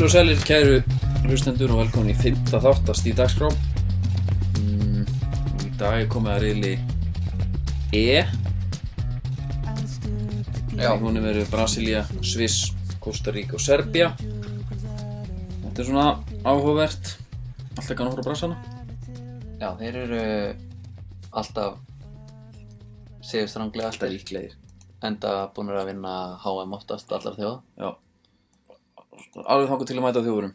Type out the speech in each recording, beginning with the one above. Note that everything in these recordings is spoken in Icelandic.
Heil og sælir kæru hlustendur og velkomin í 5. þáttast í dagskrá mm, Í dag er komið að reyli E Já. Í honum eru Brasilia, Sviss, Costa Rica og Serbia Þetta er svona áhugavert Alltaf kannu hóra brasana Já, þeir eru alltaf séu stranglega Alltaf líklegir enda búin að vinna HM oftast allar þjóða. Já Alveg þangur til að mæta þjóðurum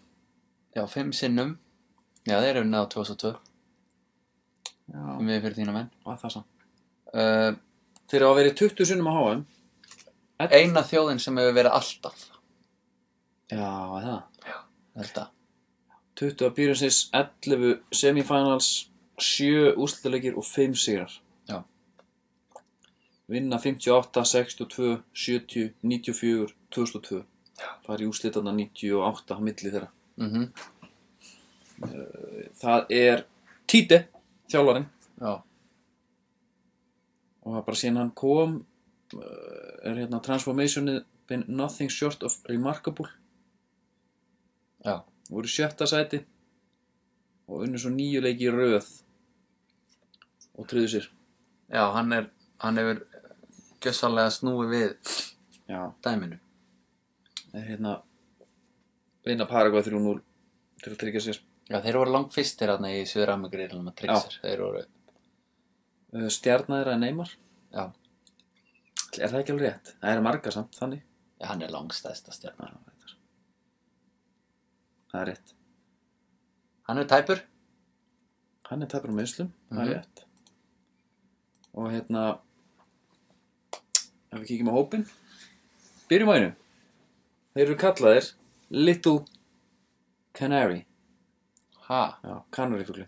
Já, fimm sinnum. Já, þeir eru unnið á 2002 Já, við fyrir þína menn. hvað það sann? Uh, Þeir hafa verið 20 sinnum á HM eina þjóðin sem hefur verið alltaf, Já, það held að. 20 appearances, 11 semifinals, 7 úrslutalegir og 5 sigrar. Já. Vinna 58, 62, 70, 94, 2002. Í úrslitarna 98 á milli þeirra. Mm Það er Tite, þjálfarinn. Já, Og það bara síðan hann kom, uh, er hérna transformationið been nothing short of remarkable. já, voru sjötta sæti og unnu svo nýju leiki röð og tryðu sér. já, hann er, hann hefur gjössalega snúið við Já. dæminu. Er hérna vinna Paraguay 3-0 til að tryggja sér. Já, þeir voru langt fyrstir hérna í Suður-Ameríkriðlum að tryggja sér. Þeir voru, Uh, Stjarnar er Neymar. já, Er það ekki alveg rétt? Það er marga samt, þannig. já, hann er langstæðsta stjarnar. Já, þetta er- Það er rétt. Hann er tæpur. Hann er tæpur á meðslum, það er Mhm. rétt. Og hérna, ef við kíkjum á hópinn, byrjum á einu. Þeir eru kallaðir Little Canary. Ha, Já, kanarífuglin.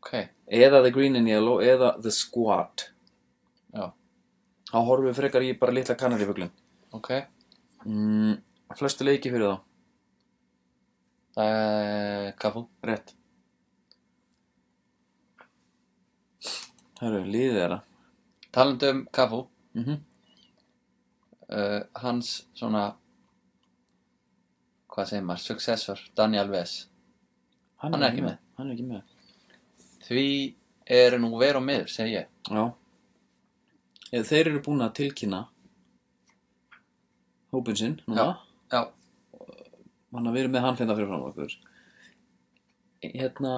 ok, eða The Green and Yellow eða The Squad já, þá horfum við frekar í bara litla kanarífuglin ok. mm, flestu leiki fyrir þá Það er Kafu. rétt Hörru, liðið þeirra Talandi um Kafu, mm -hmm. uh, hans svona hvað segir maður, successor Daniel Ves hann, er ekki með. hann er ekki með. Því er nú ver og miður, segi ég. Já. Eða Þeir eru búin að tilkynna hópin sinn núna. Já, hann að við erum með hann fyrir fram okkur. Hérna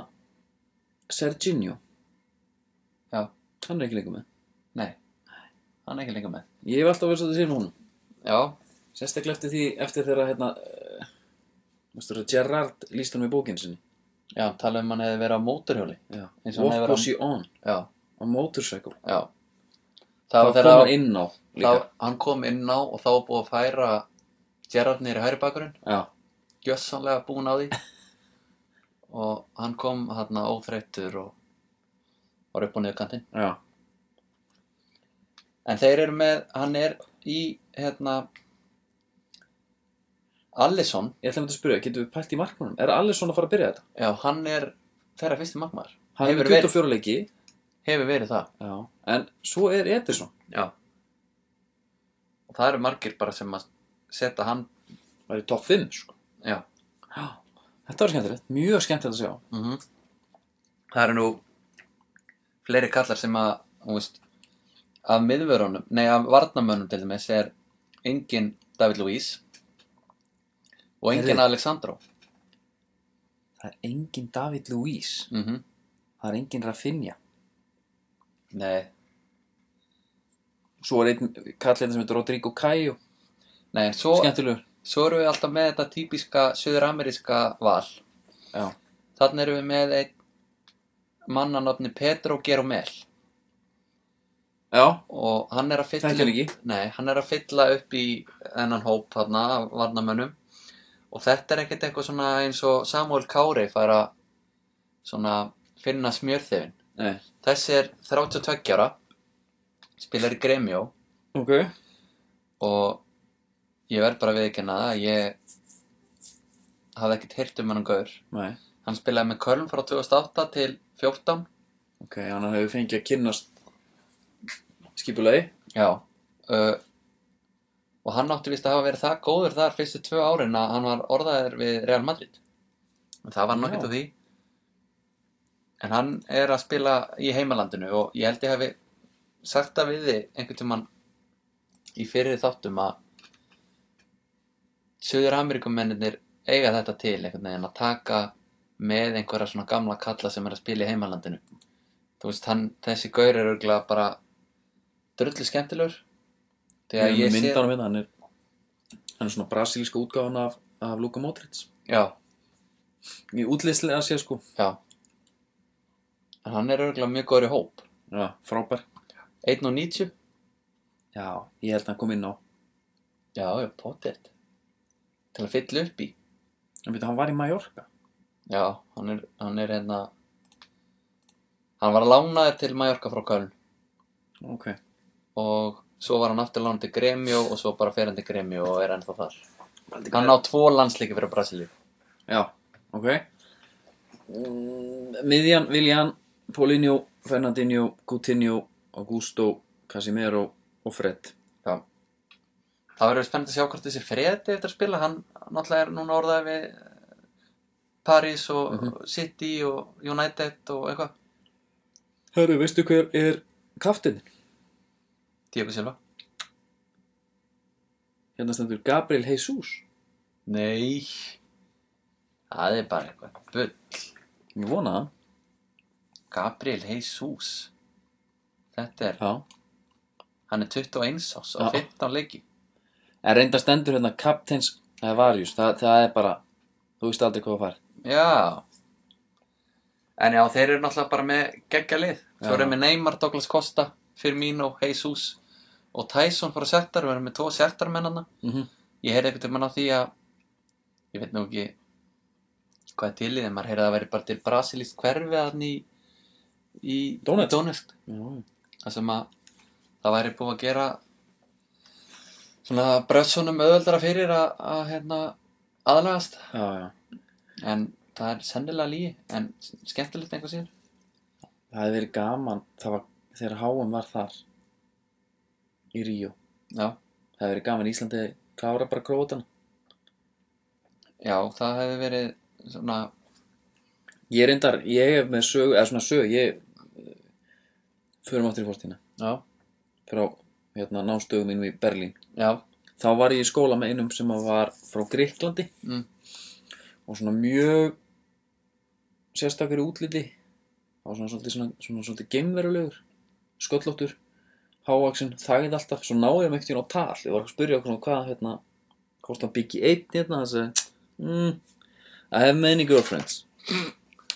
Serginho. Já, hann er ekki lengur með. Nei hann er ekki lengur með. Ég hef alltaf verið að þetta sé núna já, Sérstaklega eftir því, eftir þeirra hérna Veistu það, Gerrard líst hann með bókinu sinni? Já, tala um hann hefði verið á mótorhjóli. Já, What was he on? já, A motorcycle já. Það það kom hann inn á líka. Þá, hann kom inn á og þá var búið að færa Gerrard í hæri bakurinn Já, gjössanlega búinn á því. Og hann kom hérna óþreyttur og var upp á niðurkantinn. Já, en þeir eru með, hann er í hérna Allison ég ætla að spyrja, getum við pælt í markmannum? Er Alisson að fara að byrja þetta? já, hann er þeirra fyrsti magmar Hann Hefur með verið. 24 leiki. Hefur verið það. Já, en svo er Ederson. Já. Og það eru margir bara sem að setja hann Það er í topp 5, sko. Já. Já, þetta var skemmtilegt, mjög skemmtilegt að sjá. Mm það eru nú fleiri kallar sem að þú veist, af miðvörunum nei, af varnamönnum til dæmis er engin David Luiz og engin. Alexandro Það er engin David Luiz mm Það er engin Rafinha. Nei, Svo er einn kall hérna sem heitir Rodrigo Caio. Nei, svo, Skemmtilegur. svo erum við alltaf með þetta típiska söður-ameríska val. Já, þannig erum við með einn mannanafni Pedro Geromel já, og hann er að fylla ekki. nei, hann er að fylla upp í þennan hóp þarna varnamönnum og þetta er ekkert eitthvað svona eins og Samuel Kári fær að svona finna smjörþefin nei. Þessi er 32 ára spilar í Gremjó Ok. Og ég verð bara að viðkynna það að ég hafði ekkert heyrt um hann gaur. Nei. Hann spilaði með Köln frá 2008 til 14 Ok, hann hefur fengið að kynnast skipulegi já. Uh, og hann átti vist að hafa verið það góður þar fyrstu tvö árin að hann var orðaður við Real Madrid. En það var nokkert á því. En hann er að spila í heimalandinu og ég held ég hafi sagt það við þig einhvern tímann í fyrir þáttum að Suður Amerikumennir eiga þetta til einhvern veginn að taka með einhverja svona gamla kalla sem er að spila í heimalandinu. Þú veist, hann, þessi gaur er örgulega bara drullu skemmtilegur þegar ég sé myndanum við hann er hann er svona brasilíska útgáfan af, af Luka Modric. Já, í útlýslega sé sko. Já. En hann er örgulega mjög góður í hóp. Já, frábær. 1.90 já, ég held að hann kom inn á. Já, já, potið til að fylla upp í. En veit, hann var í Mallorca. Já, hann er, hann er hérna hann var lánaður til Mallorca frá Köln. Ok, og svo var hann aftur lánaður til Gremio og svo bara fer hann til Gremio og er ennþá þar hann á tvo landsleiki fyrir Brasilíu já, ok mm, miðjan, Viljan Paulinho, Fernandinho, Coutinho Augusto, Casimiro og Fred Já. Það verður spennandi að sjá hvort þessi Fredi eftir að spila, hann náttúrulega er núna orðað við eh, Paris og Mhm. City og United og eitthvað. Herru, veistu hver er kaftinn? Diego Silva. Hérna stendur Gabriel Jesus Nei, það er bara eitthvað. Bull. Ég vona það Gabriel Jesus. Þetta er, Já hann er 21 ás Já. 15 leiki. En reynda stendur hérna Captains Avarius það, það er bara, þú veist aldrei hvað það fær Já. En já, þeir eru náttúrulega bara með geggja lið. Svo Já. erum við Neymar, Douglas Costa, Firmino, Jesus og Tyson fór að settar. Við erum með tvo settarmennana. mm -hmm. Ég heyrði einhvern veginn á því að ég veit nú ekki hvað er til í þeim, maður heyrði að það væri bara til brasilískt hverfi að í í Donetsk. Það sem að það væri búið að gera svona brössunum auðveldara fyrir að, að hérna aðlagast já, já en það er sennilega lígi en skemmtilegt einhver síður Það hefði verið gaman það var, þegar HM var þar í Ríó. Já, Það hefði verið gaman Íslandi klára bara krótana já, það hefði verið svona, Ég er reyndar, ég hef með sög eða svona sög, ég eh, förum áttur í fórstína já, frá hérna, námstöðum mínum í Berlín. Já. Þá var ég í skóla með einum sem að var frá Gríklandi mm, og svona mjög sérstakar í útliti. Og svona svolítið, svona, svona svolítið geimverulegur sköllóttur hávaxinn, þagði alltaf, svo náði mig ekkert á tal. Ég var að spyrja okkur hvað hérna hvort hann byggi einn hérna hann segi, mm, I have many girlfriends.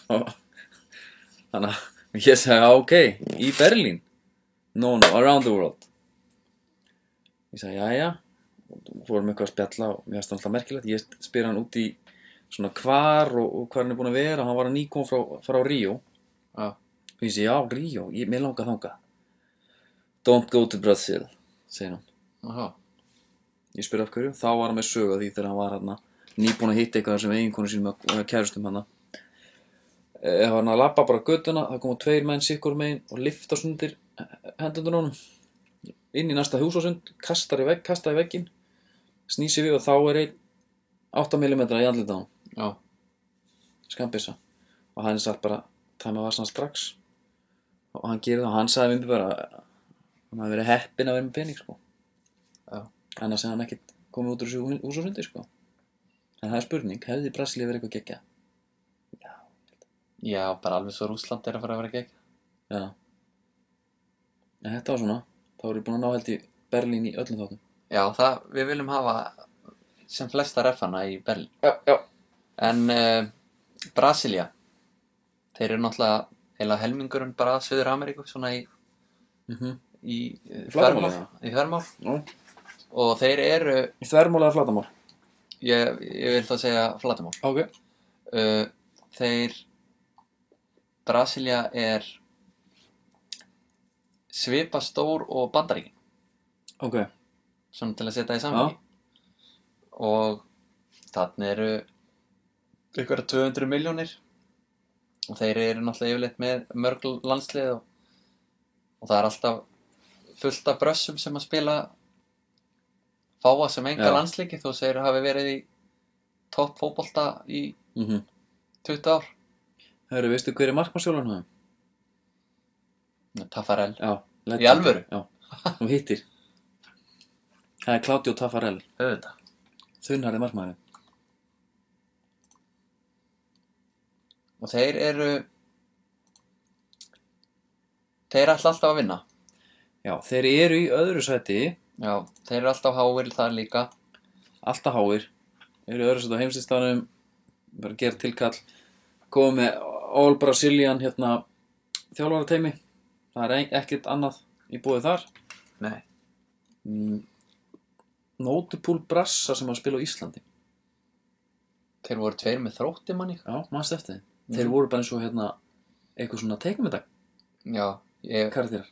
Þannig að ég segi, "Já, ok, í Berlín? No, no, around the world. Ég segi, jæja og fórum eitthvað að spjalla og mér finnst það alltaf merkilegt. Ég spyr hann út í svona hvar og, og hvar hann er búin að vera. Hann var að nýkom frá, frá Ríó. Já, og ég segi, já, Ríó, ég, mér langar þangað don't go to Brazil segir hann. Já, ég spyr af hverju, þá var hann með sög á því þegar hann var hann nýbúin að hitta eitthvað sem eiginkonu sínum og kærustum hann ef hann að labba bara göttuna það koma tveir menn sikkur megin og lifta sundir hendundur honum. Inn í næsta húsásund kastar í vegg, kastar í veggin snýsi við og þá er einn 8 mm í andlita á skambissa og hann satt bara tæma varsan strax. Og hann gerir það og hann sagði mig bara hafi verið heppinn að vera með pening sko. Já. annars hefði hann ekkert komið út úr þessu hús og sundi sko. En það er spurning, hefði Brasilía verið eitthvað geggja? já, bara alveg svo Rússland er að fara að vera gegg Já. En þetta var svona, þá erum við búin að ná held í Berlín í öllum þáttum. Já, það, við viljum hafa sem flesta refana í Berlín. Já, já. En uh, Brasilia Þeir eru náttúrulega heila helmingurinn bara að Suður Ameríku svona í, mm -hmm. Í þvermál, í þvermál og þeir eru Í þvermál eða flatamál? ég, ég vil þá segja flatumál Ok. Uh, Þeir Brasilia er svipa stór og bandaríkin. Ok, svona til að setja í samhengi. Og þarna eru ykkur 200 miljónir og þeir eru náttúrulega yfirleitt með mörg landslið og, og það er alltaf fullt af brössum sem að spila fáa sem enga Já. landsleiki þó segir hafi verið í topp fótbolta í mm 20 ár Hörru, veistu hver er markmannsjólan hann? Taffarel, Já. Í alvöru? Já, þú hittir Það er Claudio Taffarel auðvitað Þunnarði markmaðurinn og þeir eru þeir ætla alltaf að vinna Já, þeir eru í öðru sæti. Já, þeir eru alltaf háir þar líka. Alltaf háir. Eru í öðru sæti á heimslistanum. Bara gera tilkall. Komið með All Brazilian hérna Þjálfara teimi Það er ekkert annað í búið þar. Nei, mm. Notupúl Brassa sem var að spila á Íslandi. Þeir voru tveir með þrótti manni Já, mannst eftir þeim? Þeir voru bara eins og hérna Eitthvað svona teikmyndag já, ég, Karakterar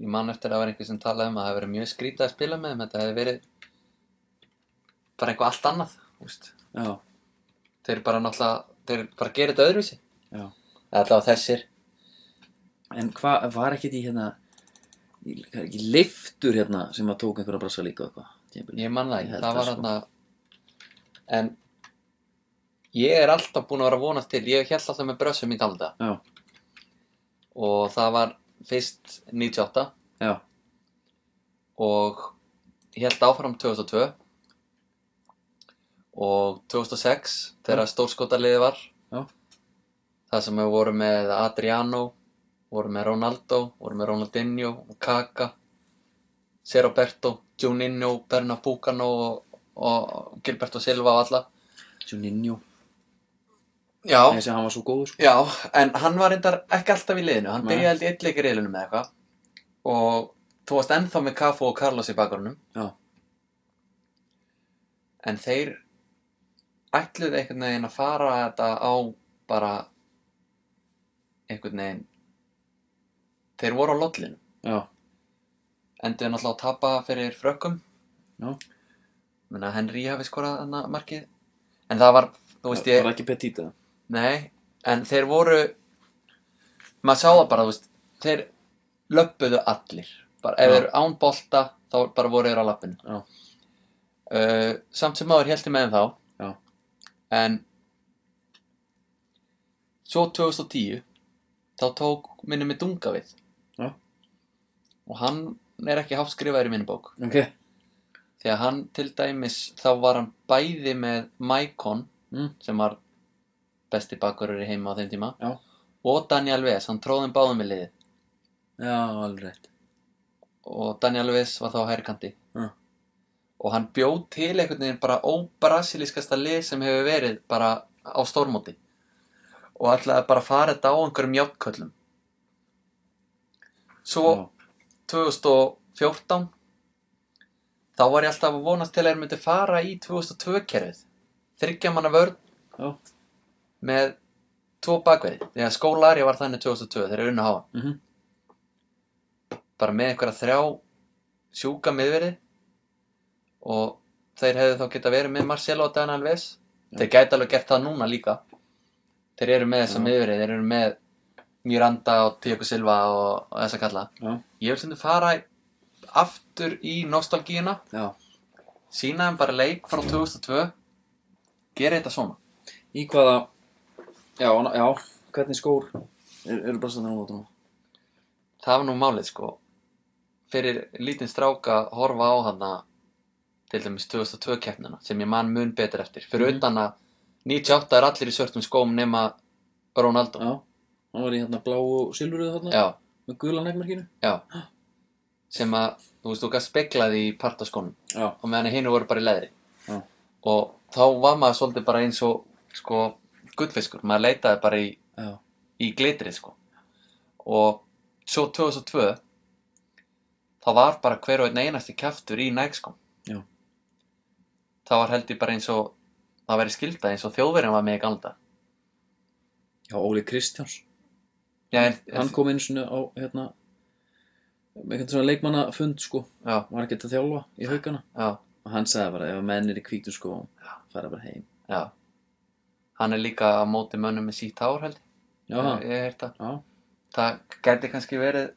ég man eftir að það var einhver sem talaði um að það hefði verið mjög skrítið að spila með þeim þetta hefði verið bara eitthvað allt annað þeir bara náttúrulega þeir bara gera þetta öðruvísi. Allavega þessir. En hvað var ekkert í hérna í, leiftur hérna sem að tók einhverja brassa líka eitthvað? Ég man það ekki, það var hérna En Ég er alltaf búinn að vera vonast til Ég held alltaf með brössum í talda Og það var fyrst 98 já, Og held áfram 2002 Og 2006 Þegar stórskotaliði var. Já. Það sem við vorum með Adriano Vorum með Ronaldo Vorum með Ronaldinho Kaka Seroberto Juninho Bernabúcano og, og Gilberto Silva og alla. Juninho Já, Þessi hann var svo góður sko. Já, en hann var reyndar ekki alltaf í liðinu, hann Nei. byrjaði held í eitt leik í riðlunum með eitthvað. Og þú varst ennþá með Cafu og Carlos í bakgrunum. Já. en þeir ætluðu einhvern veginn að fara þetta á bara einhvern veginn. Þeir voru á lollinu Já, endur náttúrulega að tapa fyrir frökkum. Já. menna Henry hafi skorað þarna markið. En það var, þú veist það ég var ekki Petita Nei, en þeir voru maður sá það bara, þú veist þeir löppuðu allir bara, ef Já. þeir eru án bolta þá bara voru þeir á lappinu Já. uh, samt sem maður heldur með þeim þá Já. en svo 2010 þá tók minni með dunga við Já. og hann er ekki hátt skrifaður í minni bók Ok, því að hann til dæmis þá var hann bæði með Maicon Mm. sem var besti bakverður í heima á þeim tíma Já. og Daniel Ves, hann tróðum báðum með liðið já, alveg rétt og Daniel Ves var þá á hægri kanti Já. og hann bjóð til einhvern veginn bara óbrasilískasta lið sem hefur verið bara á stórmóti og ætlaði bara að fara þetta á einhverjum játköllum svo Já. 2014 þá var ég alltaf að vonast til að þeir myndi fara í 2002 kerfið þryggja manna vörn Já. Með tvo bakverði því að skólari var þannig 2002 þeir eru unna háa. Mhm. bara með einhverja þrjá sjúka miðverði og þeir hefðu þá geta verið með Marcelo og Daniel Ves Já. þeir gæti alveg gert það núna líka. Þeir eru með þessa Já. miðverði þeir eru með Miranda og Tiago Silva og, og þessa kalla. Já. ég vil þau fara aftur í nostalgíuna. Sína þeim bara leik frá 2002 gera þetta svona. Í hvaða Já, já, hvernig skór er, eru brassanir á mótunum? það var nú málið sko. Fyrir lítinn stráka að horfa á hana til dæmis 2002 keppnina sem ég man mun betur eftir. Fyrir Mhm. utan að 98 er allir í svörtum skóm nema Ronaldo. Já, hann var í hérna blá og silfruðu þarna já, með gula nekkmerkinu já. sem að þú veist þú gæst speklaði í partaskónum. Já, og meðan hinu voru bara í leðri. Já. og þá var maður svolítið bara eins og sko gullfiskur, maður leitaði bara í, já, í glitri sko. Og svo 2002 þá var bara hver og einn einasti kjaftur í nægskóm Já. það var held ég bara eins og það væri skilda eins og þjóðverðin var með í galda já, Óli Kristjáns. Já, en, Hann kom einu svona á hérna eitthvað svona leikmannafund sko. Já, var ekkert að þjálfa í haugana. Já, og hann sagði bara ef menn er í hvítum sko fara bara heim. Já hann er líka á móti mönnum með sítt hár held ég. Já, ég, ég heyrt það já, gæti kannski verið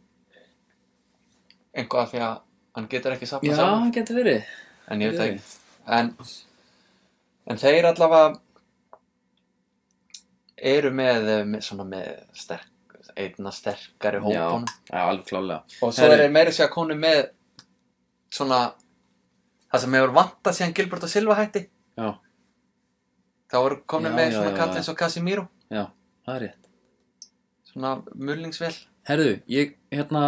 einhvað af því að hann getur ekki já, safna sjálfur hann getur verið. En ég veit ekki. en, en þeir allavega eru með, með svona með sterk, einna sterkari hópunum. Já, alveg klálega og svo Herri. er meiri sér að konu með svona það sem hefur vantað síðan Gilbert og Silva hætti. Já, þá konu Já, með svona kall eins og Casimiro já, það er rétt svona mullingsvel Herðu, ég, hérna,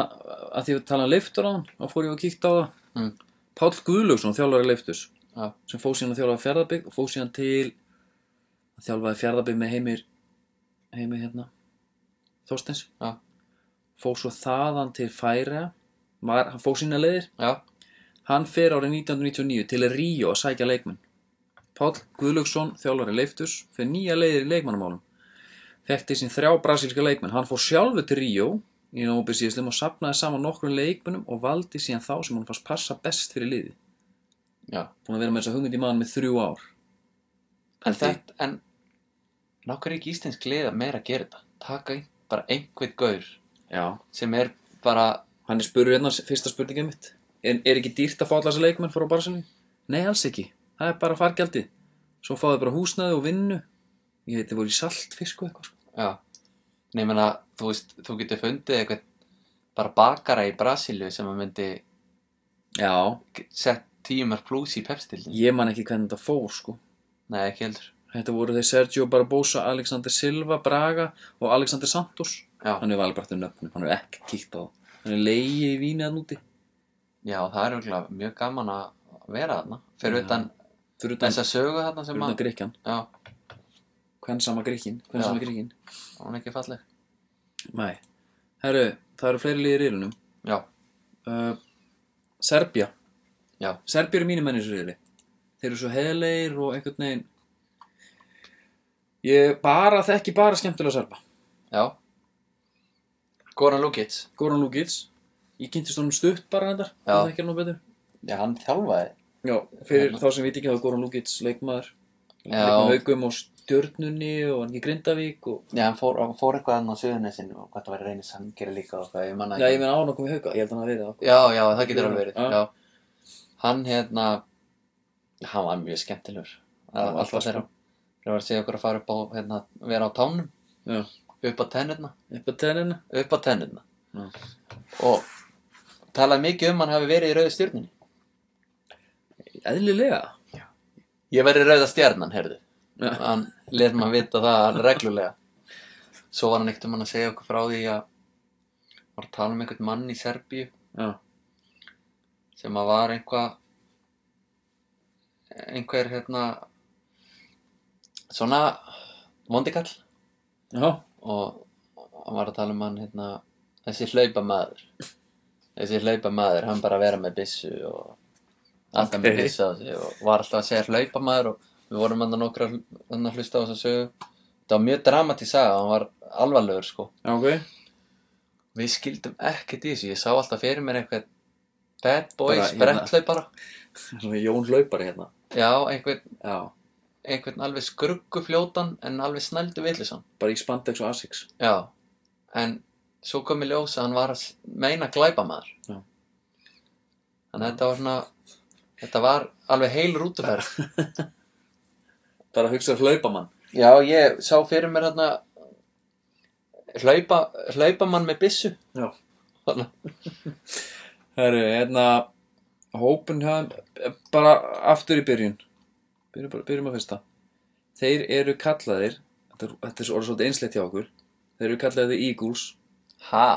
að því að tala um leiftur á hann, þá fór ég að kíkta á það. Mm. Páll Guðlaugsson, þjálfari leiftus, Já. sem fóð síðan að þjálfa fjárðabygg og fóð síðan til að þjálfaði fjárðabygg með heimir, heimir hérna, Þorsteins. Já. Fóð svo þaðan til Færa, var, hann fóð sína leiðir. já, Hann fer árið 1999 til Ríó að sækja leikmenn. Páll Guðlaugsson, þjálfari leiftus, fyrir nýja leiðir í leikmannamálum. Fekk til sín þrjá brasilíska leikmenn. Hann fór sjálfur til Ríó í nóbið síðistum og sapnaði saman nokkrum leikmennum og valdi síðan þá sem hann fannst passa best fyrir liði. já Búin að vera með þessa hugmynd í mann með þrjú ár. en þetta, en nokkur er ekki íslensk liða meira að gera þetta taka ein, bara einhvern gaur Já. sem er bara Hann er spurður hérna fyrsta spurningið mitt. Er, er ekki dýrt að fá allar þessa leikmenn frá Barcelona? Nei, alls ekki. Það er bara fargjaldið. Svo fáðu bara húsnaði og vinnu. Ég veit, þið voru í saltfisku eitthvað. sko. já, nefnir að þú veist, þú getur fundið eitthvað bara bakara í Brasilíu sem að myndi Já. sett tíumar pluss í pepstildin Ég man ekki hvernig þetta fór, sko. nei, ekki heldur Þetta voru þeir Sergio Barbosa, Alexander Silva, Braga og Alexander Santos. já, Hann alveg brætt um nöfnum, hann hefur ekki kíkt á það. Hann er leiði í víni að núti. já, það er mjög gaman að vera þarna fyrir utan Fyrir utan, þessa sögu þarna sem að Gríkjan. já, Hvern sama Gríkin, hvern Já. sama Gríkin. hún er ekki falleg Nei. Herru, það eru fleiri liðir í riðlunum. já, Uh, Serbia. Já. Serbia eru mínir menn í riðli. Þeir eru svo heðleir og einhvern veginn. Ég bara þekki bara skemmtilega serba. já Goran Lukic Goran Lukic. Ég kynntist honum stutt bara þetta. Já. Það þekkir hann nú betur. já, hann þjálfaði Já, fyrir Hérna. þá sem veit ekki þá Goran Lukic leikmaður. Leikmaður haugum og stjörnunni og hann í Grindavík og já, hann fór, hann fór eitthvað hann á Suðunesinu og hvað það væri reynir sangeri líka og hvað, ég manna Já, ég á hann að koma í hauga, ég held að hann að verið það já, já, það getur alveg verið Já. já. hann hérna hann var mjög skemmtilegur. Alltaf, þeirra þeir var að segja okkur að fara upp á hérna, vera á tánum. Já, upp á tennurna upp að tennina upp á tennurna Já. og talaði mikið um hann hafi verið í rauðu Eðlilega. Ég verið rauða stjarnan, heyrðu. Já, hann lef maður vita það reglulega. Svo var hann ekkert um hann að segja okkur frá því að var að tala um einhvern mann í Serbíu já, sem að var einhvað einhver hérna svona vondikall. Já, og hann var að tala um hann hérna þessi hlaupamaður. Þessi hlaupamaður, hann bara vera með byssu og alltaf með Ok. byssu á sig og var alltaf að segja hlaupamaður og við vorum hann að nokkra hann að hlusta á þess að sögu. Það var mjög dramatísk saga, hann var alvarlegur sko. Já, ok. Við skildum ekkert í þessu, ég sá alltaf fyrir mér eitthvað bad boy, Bara, hérna- Jón hlaupari hérna. Já, einhvern, Já, einhvern alveg skruggufljótan en alveg snældu villisann bara í Spandex og Asics. Já, en svo kom í ljós að hann var meina glæpamaður. Já. Þannig að þetta var svona, þetta var alveg heil rútuferð. Bara að hugsa hlaupamann Já, ég sá fyrir mér hérna hlaupa, hlaupamann með byssu. Já. Herru, hérna Hópun hann Bara aftur í byrjun Byrjum, bara, byrjum að fyrsta Þeir eru kallaðir Þetta er, þetta er orðið svolítið einslegt hjá okkur Þeir eru kallaðir The Eagles ha?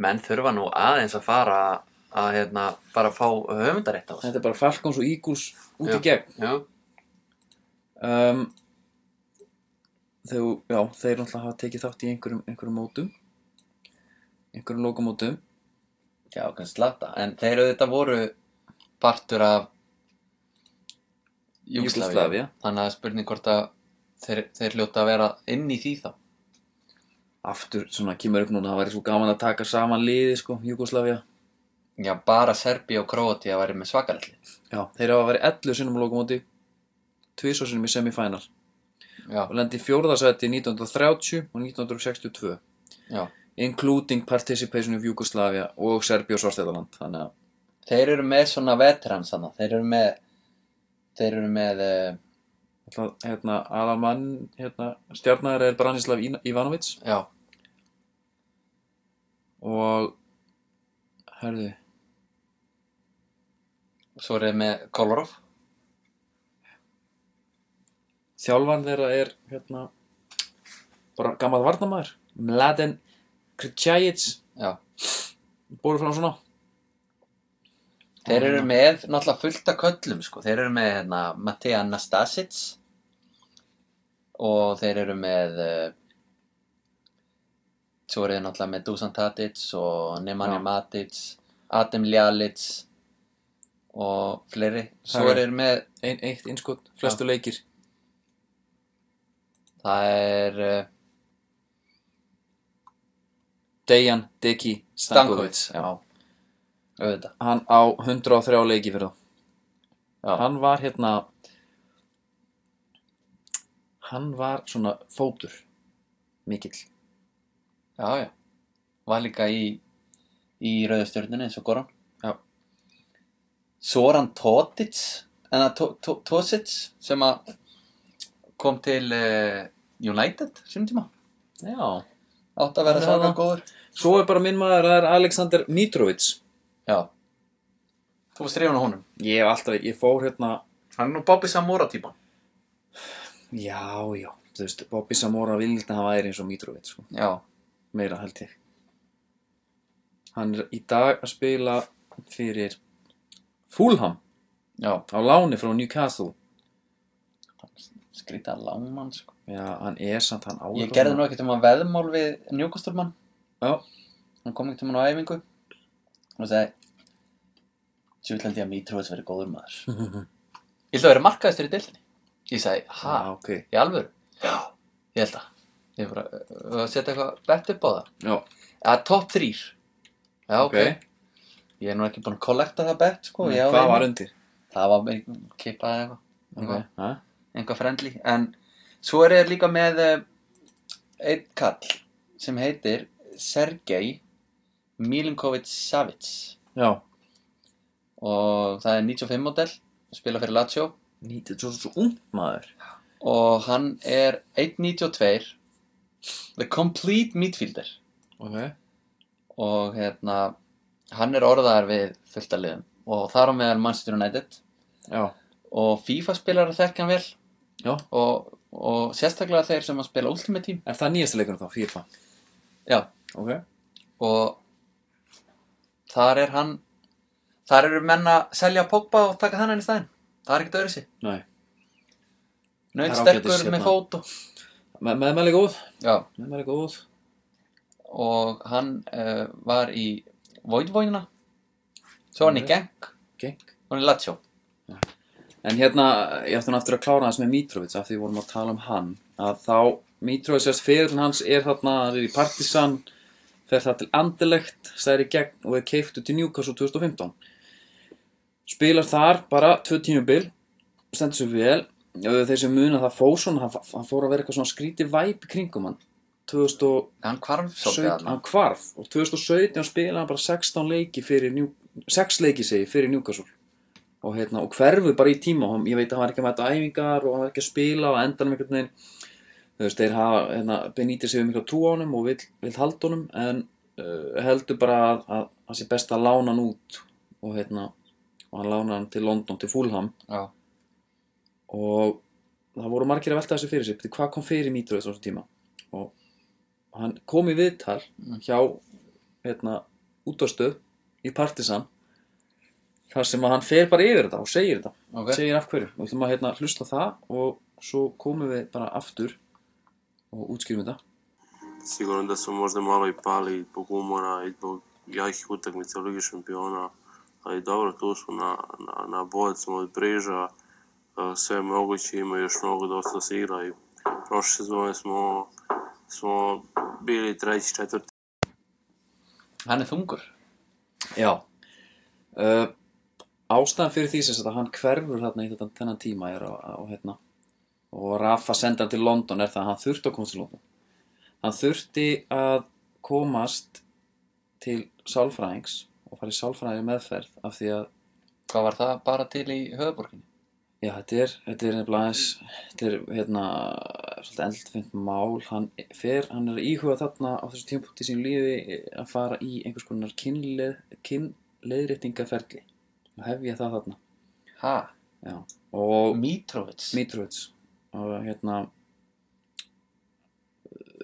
Menn þurfa nú aðeins að fara að hérna, bara fá höfundarétt á þessu. Þetta er bara Falcons og Eagles út í gegn Já, um, Þegar, já, þeir náttúrulega hafa tekið þátt í einhverjum, einhverjum mótum einhverjum lokamótum já, kannski slata. En þeir auðvitað voru partur af. Júgoslavía. Þannig að spurning hvort að þeir, þeir hljóta að vera inn í því þá. aftur, svona kemur upp núna það væri svo gaman að taka saman liði sko, Jugoslavia Já, bara Serbi og Króati að væri með svakalli. já, þeir hafa verið 11 sinnum á lokamóti tvisvar sinnum í semifinal Já, og lendi í fjórðasæti 1930 og 1962 já. including participation of Jugoslavia og Serbia og Svartæðaland þannig að Þeir eru með svona veterans þannig. Þeir eru með, þeir eru með, uh, hérna, aðalmann, hérna, stjarnar er Branislav Ivanovic já, og, herðu, svo eru þeir með Kolarov. þjálfan þeirra er, hérna, bara gammal varnamaður, Mladen Krčajic, Já. búið frá svona. Þeir eru með náttúrulega fullt af köllum, sko. Þeir eru með, hérna, Matej Anastasic og þeir eru með, uh, svo eru þeir náttúrulega með Dusan Tadic og Nemanja. Matic, Adem Ljalic og fleiri. Svo Það er- þeir með, Ein, eitt innskot, flestu leikir. það er uh, Dejan Deki Stankovic. Já, auðvitað. Hann á 103 leiki fyrir þá. Já. Hann var hérna, hann var svona fótur, mikill. Já, já. Var líka í, í rauðustjörnunni eins og Goran. Soran að Tosic sem að kom til uh, United sem tíma. Já. Átt að vera svaka góður. Svo er bara minn maður, það er Alexander Mitrovic. Já. Þú varst reyfun á honum. Ég hef alltaf, ég fór hérna, Hann er nú Bobby Samora típan. já, já, þú veist, Bobby Samora vildi að hann væri eins og Mitrovic, sko. Já. meira held ég. Hann er í dag að spila fyrir Fulham Já. á láni frá Newcastle. Skrýta langmann, sko. Já, hann er samt, hann áður. Ég gerði nú ekkert um að veðmál við Newcastle-mann. Já, Hann kom ekkert um hann á æfingu. Og sagði, Sjöfnlandi að Mitrovic verið góður maður. Ég held að vera markaðistur í deildinni. Ég sagði, ha, Já, ok. í alvöru? Já, ég held að. Ég bara uh, að setja eitthvað bett upp á það. Já, Eða top 3. Já, ok. ok. Ég er nú ekki búinn að kollekta það bett, sko. Ég á Hvað einu. var undir? Það var kipað eða eitthvað. Ok, hæ? Eitthvað friendly. En svo er ég líka með uh, einn kall sem heitir Sergei Milinkovic Savic. Já. Og það er 95 model. Spila fyrir Lazio. Nýtið svo svo ung maður. Og hann er 1.92. The complete midfielder. Ok. og hérna hann er orðaðar við fullt að liðum og þar á meðal Manchester United Já. og FIFA spilar að þekka hann vel og, og sérstaklega þeir sem að spila Ultimate Team Er það nýjasta leikunum þá, FIFA? já, Ok. og þar er hann þar eru menn að selja Pogba og taka þennan í staðinn það er ekkert öðru sér ágætis, sterkur hérna. með fót og, Me meðmæli góð. já, Meðmæli góð. og hann uh, var í Vojtvojna svo var hann í. Genk. Genk. og hann í Lazio En hérna, ég ætti nú aftur að klára hans með Mitrovic af því við vorum að tala um hann. Að þá, Mitrovic sérst fyrirlin hans er þarna, hann er í Partisan fer það til Anderlecht, stæðir í gegn og er keiftu til Newcastle 2015 spilar þar bara tvö tímubil, stendur sér vel. Þeir sem muna það fór svona hann, hann fór að vera eitthvað svona skrítið væp í kringum hann. 2017, hann hvarf svolítið hann hvarf og 2017 spilaði hann bara 16 leiki fyrir New, 6 leiki segi fyrir Newcastle. Og, hérna, og hverfuð bara í tíma og hann- ég veit að hann var ekki að mæta æfingar og hann var ekki að spila og á endanum einhvern veginn. Þú veist, þeir hafa hérna, Benítez hefur mikla trú á honum og vill, vill halda honum en uh, heldur bara að, að það sé best að lána hann út og hérna og hann lána hann til London, til Fulham. Já, og það voru margir að velta þessu fyrir sig "Bíddu, hvað kom fyrir á þessum tíma hann kom í viðtal hjá hérna, útastöð í Partisan þar sem að hann fer bara yfir þetta og segir þetta. Ok. Segir af hverju. Og við ætlum að hérna, hlusta það og svo komum við bara aftur og útskýrum þetta. Sigurno da su možda malo i pali zbog umora i zbog jakih utakmica u Ligi šampiona, ali dobro, tu su na, na, na bod smo od Briža, e, sve moguće, ima još mnogo dosta se igra i prošle sezone smo, smo bili treći, četvrti hann er þungur. Já. Uh, Ástæðan fyrir því sem sagt að hann hverfur þarna í þetta, þennan tíma er á, á hérna og Rafa senda hann til London er það að hann þurfti að komast til London. Hann þurfti að komast til sálfræðings og fara í sálfræði meðferð af því að Hvað var það bara til í höfuborginni? Já, þetta er, þetta er nefnilega aðeins, þetta er hérna svolítið eldfimt mál, hann fer, hann er að íhuga þarna á þessu tímpúti sín lífi að fara í einhvers konar kynleið, kynleiðréttingaferli og hefja það þarna, Ha? já, og Mitrovic? Mitrovic og hérna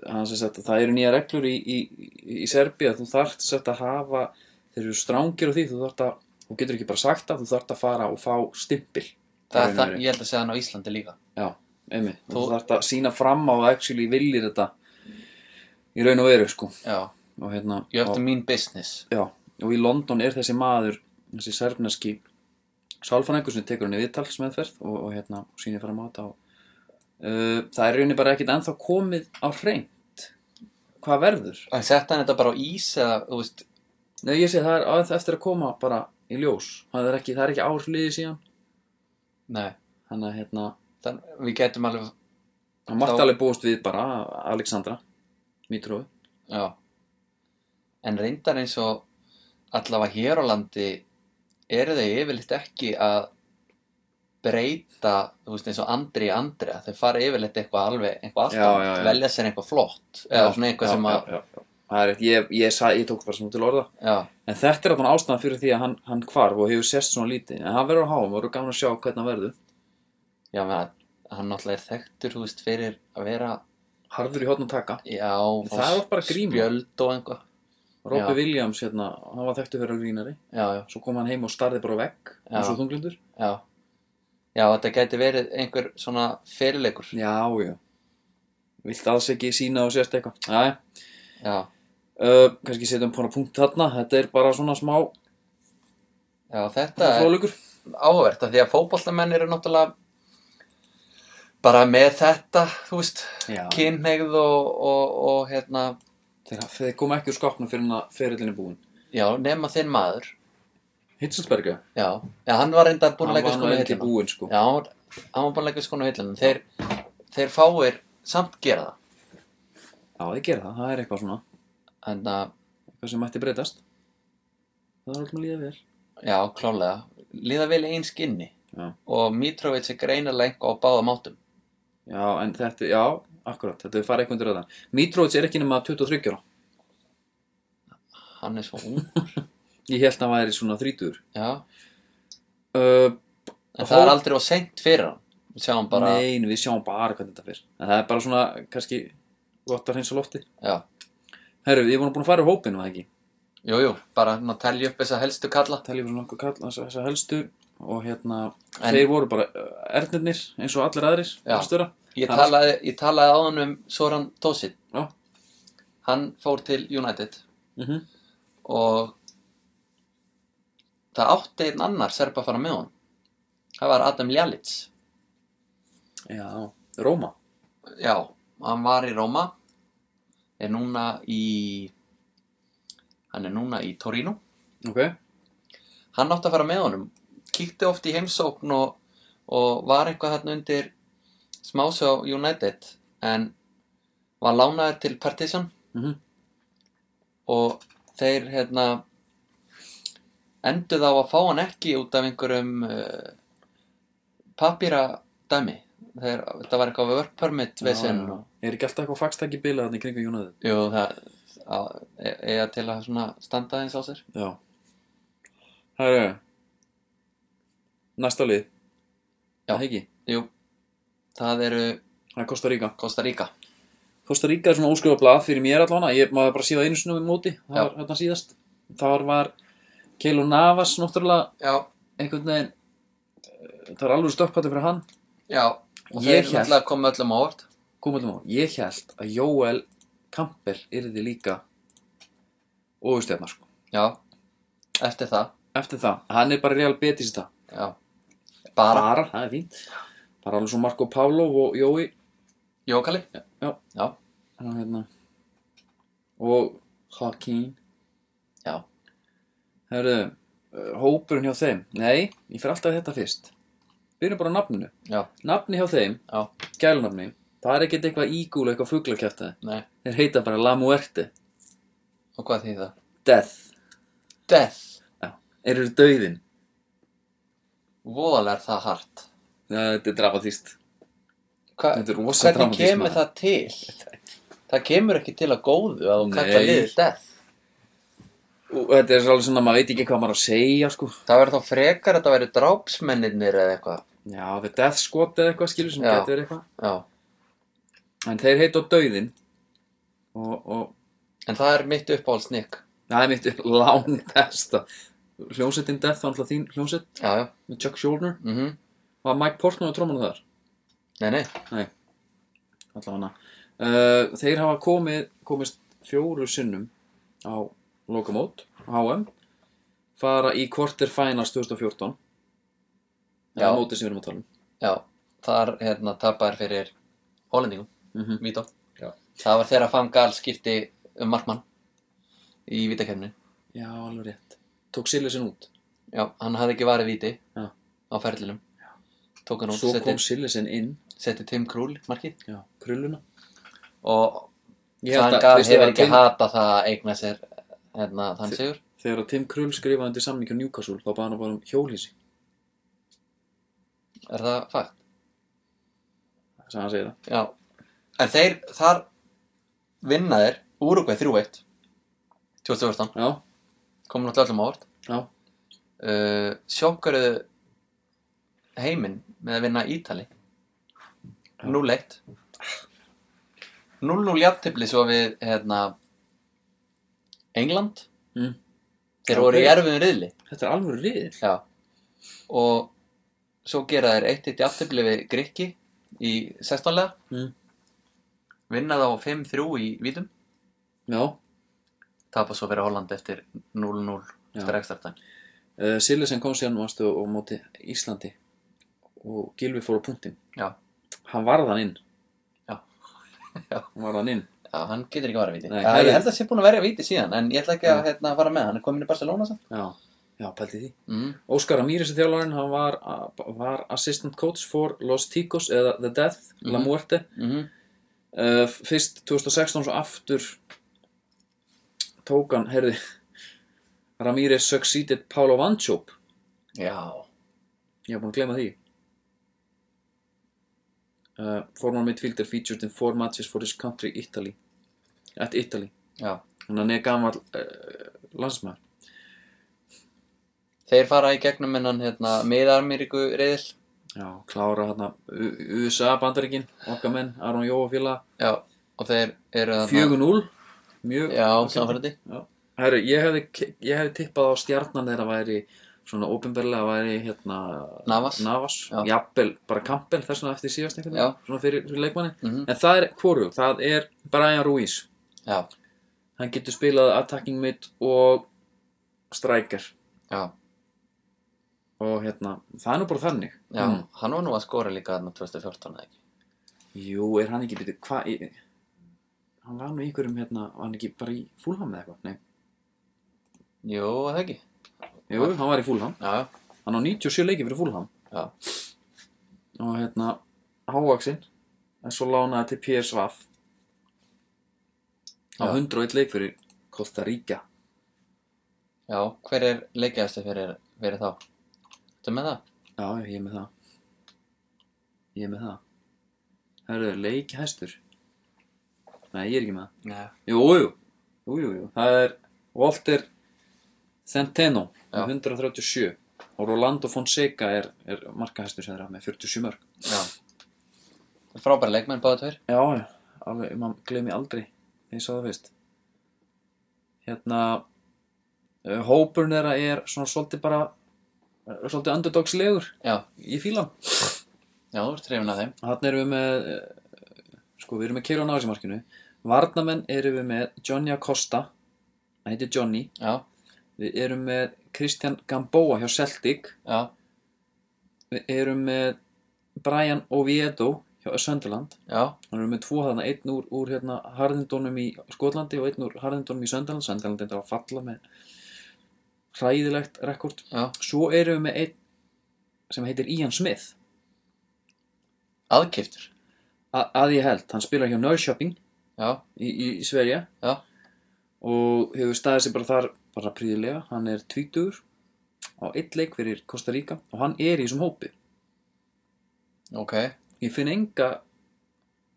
hann sem sagt að það eru nýja reglur í, í, í, Serbíu að þú þarft sem sagt að hafa, þeir eru strángir á því, þú þarft að, þú getur ekki bara sagt það, þú þarft að fara og fá stimpil Það er og það, veru. ég held að segja hann á Íslandi líka. Já, einmitt. Þú Þú- þarft að sína fram á að actually viljir þetta í raun og veru, sko. Já. Og hérna, You have og, to mean business. já, og í London er þessi maður, þessi serbneski sálfræðingur sem tekur henni viðtalsmeðferð og, og hérna, sýnir fram á þetta og uh, það er í rauninni bara ekkit ennþá komið á hreint hvað verður. En sett hann þetta bara á ís eða, þú veist, Nei, ég sé það er aðeins eftir að koma bara í ljós. Það er ekki, það er ekki ár liðið síðan. nei. Þannig að hérna, Þann, við getum alveg, hann mátti alveg búast við bara Alexandra, Mitrovi. já. En reyndar eins og allavega hér á landi eru þau yfirleitt ekki að breyta, þú veist, eins og Andri Andrea. Þau fara yfirleitt eitthvað alveg, eitthvað Já, alltaf, já, já. velja sér eitthvað flott. Eða svona eitthvað sem að, já, já, já. Er ég, ég, sa, ég tók bara svona til orða já, En þetta er ástæðan fyrir því að hann, hann hvarf og hefur sérst svona lítið En hann verður á háum og verður gaman að sjá hvernig hann verður já, menn, hann náttúrulega er þekktur, þú veist, fyrir að vera, Harður í hotn að taka já, Það var bara gríma. spjöld og einhvað. Robby Já. Williams, hérna, hann var þekktu fyrir að grínari Já, já, Svo kom hann heim og starði bara á vegg Já. eins og þunglindur já. Já, þetta gæti verið einhver svona fyrirleikur. Já, já Vilt alls ekki sína og sérst eitthvað Já, Já, uh, kannski setjum bara punkt þarna Þetta er bara svona smá já, þetta er fróðleikur áhvert af því að fótboltamenn eru náttúrulega bara með þetta, þú veist, kynneigð og, og, og hérna, þeir, þeir koma ekki úr skápnum fyrir hann að ferillinni búin já, nema þinn maður. Hitzelsberga, Já, já, hann var reyndar búin að leggja skonu hillina. búinn sko Já, hann var, búin að leggja skonu hillina. Þeir, þeir fáir samt gera það. Já, þeir gera það, það er eitthvað svona En að, eitthvað sem mætti breytast það er alltaf líða vel já, klálega, líða vel einn skinni. Já. Og Mitrovic er greinilega einhver á báða mátum. Já, en þetta, já, akkurat þetta er farið eitthvað undir þetta Mitrovic er ekki nema 23 ára. Hann er svo ung. ég held að hann væri svona 30 Já, uh, en það er aldrei á seint fyrir hann. Við sjáum bara, nei, við sjáum bara hvernig þetta fyrir en það er bara svona, kannski gott að hreinsa lofti já, herru, við vorum búin að fara í hópinu, var það ekki? Jú, jú, bara ná telja upp þessa helstu kalla. teljum við svona okkur kall, þessa, þessa helstu og hérna, En- þeir voru bara uh, ernirnir eins og allir aðrir Já. Ég talaði, ég talaði á hann um Soran Tosic. Já. Hann fór til United Mm og það átti einn annar serba að fara með hann. Það var Adam Ljalic. já, Róma Já, hann var í Róma, er núna í, hann er núna í Torino. ok, Hann átti að fara með honum, kíkti oft í heimsókn og, og var eitthvað hann undir smásjá United en var lánaður til Partisan Mhm. og þeir hérna enduð á að fá hann ekki út af einhverjum uh, papíra dæmi þeir, þetta var eitthvað work permit vesen. já, og já. er ekki alltaf eitthvað fagstakki bilað þannig kringu Jónaði jú það e, eiga til að standa eins á sér. Já. Herru næsta lið. Já. það ekki, jú, það eru það er Costa Rica. Costa Rica. Costa Rica er svona óskrifa blað fyrir mér allavega. Ég maður bara síða einu sinni um móti. Það Já. var hérna síðast. Þar var Keilo Navas náttúrulega já, einhvern veginn eh, það var alveg stökkpætti fyrir hann. Já. Og Ég þeir hélt- náttúrulega komu öllum á óvart. Komum á, ég held að Jóel Campbell yrði líka ógustjarnar sko. Já, eftir það. Eftir það, hann er bara real betis þetta já, bara, bara, það er fínt. Bara alveg svo Marco Paulo og Jói. Jókali Já. já, hann hérna. Og Hakeem já, Herru, uh, hópurinn hjá þeim. Nei, ég fer alltaf þetta fyrst. Byrjum bara á nafninu. Já, Nafni hjá þeim, já, gælunafni. Það er ekkert eitthvað ígúl, eitthvað fuglakjæftaði nei. Þeir heita bara La Muerte. Og hvað þýð það? Death. Death. Eru döiðin? Voðalega er það hart. Þetta er dramatist. Hva, Þetta er rosa hvernig dramatískt, kemur maður. það til? Það kemur ekki til að góðu að þú Nei. kalla liðið death. Og þetta er svolítið svona, maður veit ekki hvað maður á að segja, sko. Það verður þá frekar að þetta verður drápsmennirnir eða eitthvað. Já, þetta er death squad eða eitthvað, skilur, sem Já. getur verið eitthvað. Já. En þeir heita á döiðin. Og, og En það er mitt uppáhaldsnik. það er mitt lán besta. Hljómsettin Death var alltaf þín hljómsett Já, já. með Chuck Schuldner. Mhm. Var Mike Portnoy á trómanu þar? Nei, nei. Nei, uh, Þeir hafa komið, komist fjóru sinnum á lokamót, HM fara í quarterfinals 2014 Já. eða mótið sem við erum að tala um Já. Þar, hérna, tapar fyrir Hollendingum, mm -hmm. Vító. Það var þegar Fangal skipti um markmann í vítakefni. Já, alveg rétt Tók Sillisin út Já, hann hafði ekki varið víti Já. á ferlinum. Tók hann út, Svo setti, kom Sillisin inn setti Tim Krúl markið Já, krulluna og Ég held að- Fangal veistu hefur að ekki Tim- hata það að eigna sér hérna, þann Þi- sigur. Þegar að Tim Krull skrifaði undir samning á Newcastle þá bara hann bara um hjólísi Er það fakt? sem hann segir það Já. En þeir, þar vinna þeir Uruguay 3-1 2014, Já, komum náttúrulega öllum á óvart. já, Uh, sjokkaruðu heiminn með að vinna Ítali. 0-1. 0-0 jafntefli svo við hérna, England. Mm. Þeir Já, voru í ok. erfiðum riðli. þetta er alveg riðil Já. Og svo gera þeir 1-1 jafntefli við Grikki í 16 lega. mm. Vinna þá 5-3 í vítum. Já, Tapa svo fyrir Holland eftir 0-0 Já. eftir ekstra tæm. uh, Sillisin kom síðan varstu á móti Íslandi og Gilvi fór á punktinn Já. Hann varð hann inn Já. Já. Hann varð hann inn Já, hann getur ekki að vara víti. Nei, Já, herri- ég held að það sé búin að verja víti síðan, en ég ætla ekki að hérna, fara með. Hann er komin í Barcelona samt. Já, já, pælti því Mm. Óskar Amíris þjálfarinn, hann var, var assistant coach for Los Ticos eða The Death, La Mhm. Muerte Mm uh, fyrst 2016 svo aftur tók hann, heyrði Ramírez succeeded Paulo Vanchop Já. ég hef búin að glema því uh, former midfielder featured in four matches for his country Italy at Italy Já. hann er gammal uh, landsmaður Þeir fara í gegnum innan hérna, miðarmýriku reyðil. já, klára hérna USA bandaríkin, okkar menn Aron Jó og félag Já. Og þeir eru þarna- 4-0 mjög Já, samfærandi. Herru, ég hefði, ég hefði tippað á stjarnan þegar væri svona ópenbarlega væri hérna Navas. Navas, jafnvel, bara Campbell þess vegna eftir síðast einhvern veginn, svona fyrir, fyrir leikmanni Mm en það er hvoru, það er Brian Ruiz Já. hann getur spilað attacking mid og striker Já. og hérna, það er nú bara þannig Já. Mm. Hann var nú að skora líka þarna 2014 eða ekki. Jú, er hann ekki, byrju, hvað hann var nú í einhverjum hérna, var hann ekki bara í fúlham eða eitthvað, nei Jú, eða ekki. Jú, hann var í fúlham, Já, hann á 97 leiki fyrir fúlham Já. og hérna hávaksinn en svo lánaði til PSV á Já. 101 leik fyrir Costa Rica Já, hver er leikjæðasti fyrir, fyrir þá? Þú með það? já, ég er með það ég er með það það eru leikhæstur nei, ég er ekki með það Nei. jú, jú, jú, jú, jú. það er Walter Centeno Já. með 137 og Rolando Fonseca er, er markahæstur sem þeirra með 47 mörg Já. Það er frábæri leikmenn báða tveir. Já, já, alveg, maður gleymi aldrei þegar ég sá það fyrst Hérna uh, Hópurinn þeirra er svona svolítið bara uh, svolítið underdogslegur Já. Ég fíla hann Já, þú ert hrifin af þeim. Þannig erum við með uh, sko, við erum með Keira Nási markinu Varnamenn erum við með Johnny Acosta hann heitir Johnny Já. Við erum með Christian Gamboa hjá Celtic Já. Við erum með Brian Oviedo hjá Sunderland Já. Hann er með tvo þarna, einn úr, úr hérna, Harðindónum í Skotlandi og einn úr Harðindónum í Söndaland. Söndaland er að falla með hræðilegt rekord. Já. Svo erum við með einn sem heitir Ian Smith, Aðkiftur. Að ég held. Hann spilar hjá Norrköping Já. í, í, Sverige. Já. og hefur staðið sig bara þar bara príðilega. Hann er tvítugur á eitt leik fyrir Costa Rica og hann er í þessum hópi. Ok, ég finn enga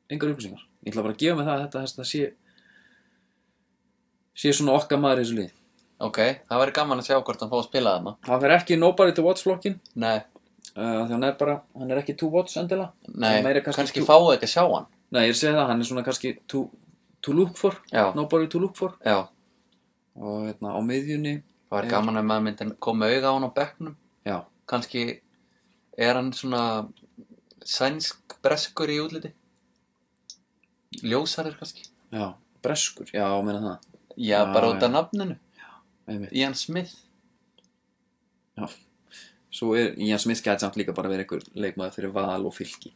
engar upplýsingar. Ég ætla bara að gefa mig það að þetta, þetta sé sé svona okkar maður í þessu lið ok það væri gaman að sjá hvort hann fá að spila þarna. Hann fer ekki nobody to watch flokkin nei, uh, því hann er bara, hann er ekki to watch endilega. Nei, kannski kannski fáu ekki að sjá hann nei, ég segja það, hann er svona kannski to, to look for, já, nobody to look for. Já, og hérna á miðjunni það Er- gaman að maður myndi koma auga á hann á bekknum. Já, kannski er hann svona sænsk breskur í útliti? Ljósarir kannski? Já, breskur, já, meina það. Já, Já, bara út af nafninu. Einmitt. Ian Smith. Svo er Ian Smith gæti samt líka bara verið einhver leikmaður fyrir val og fylki.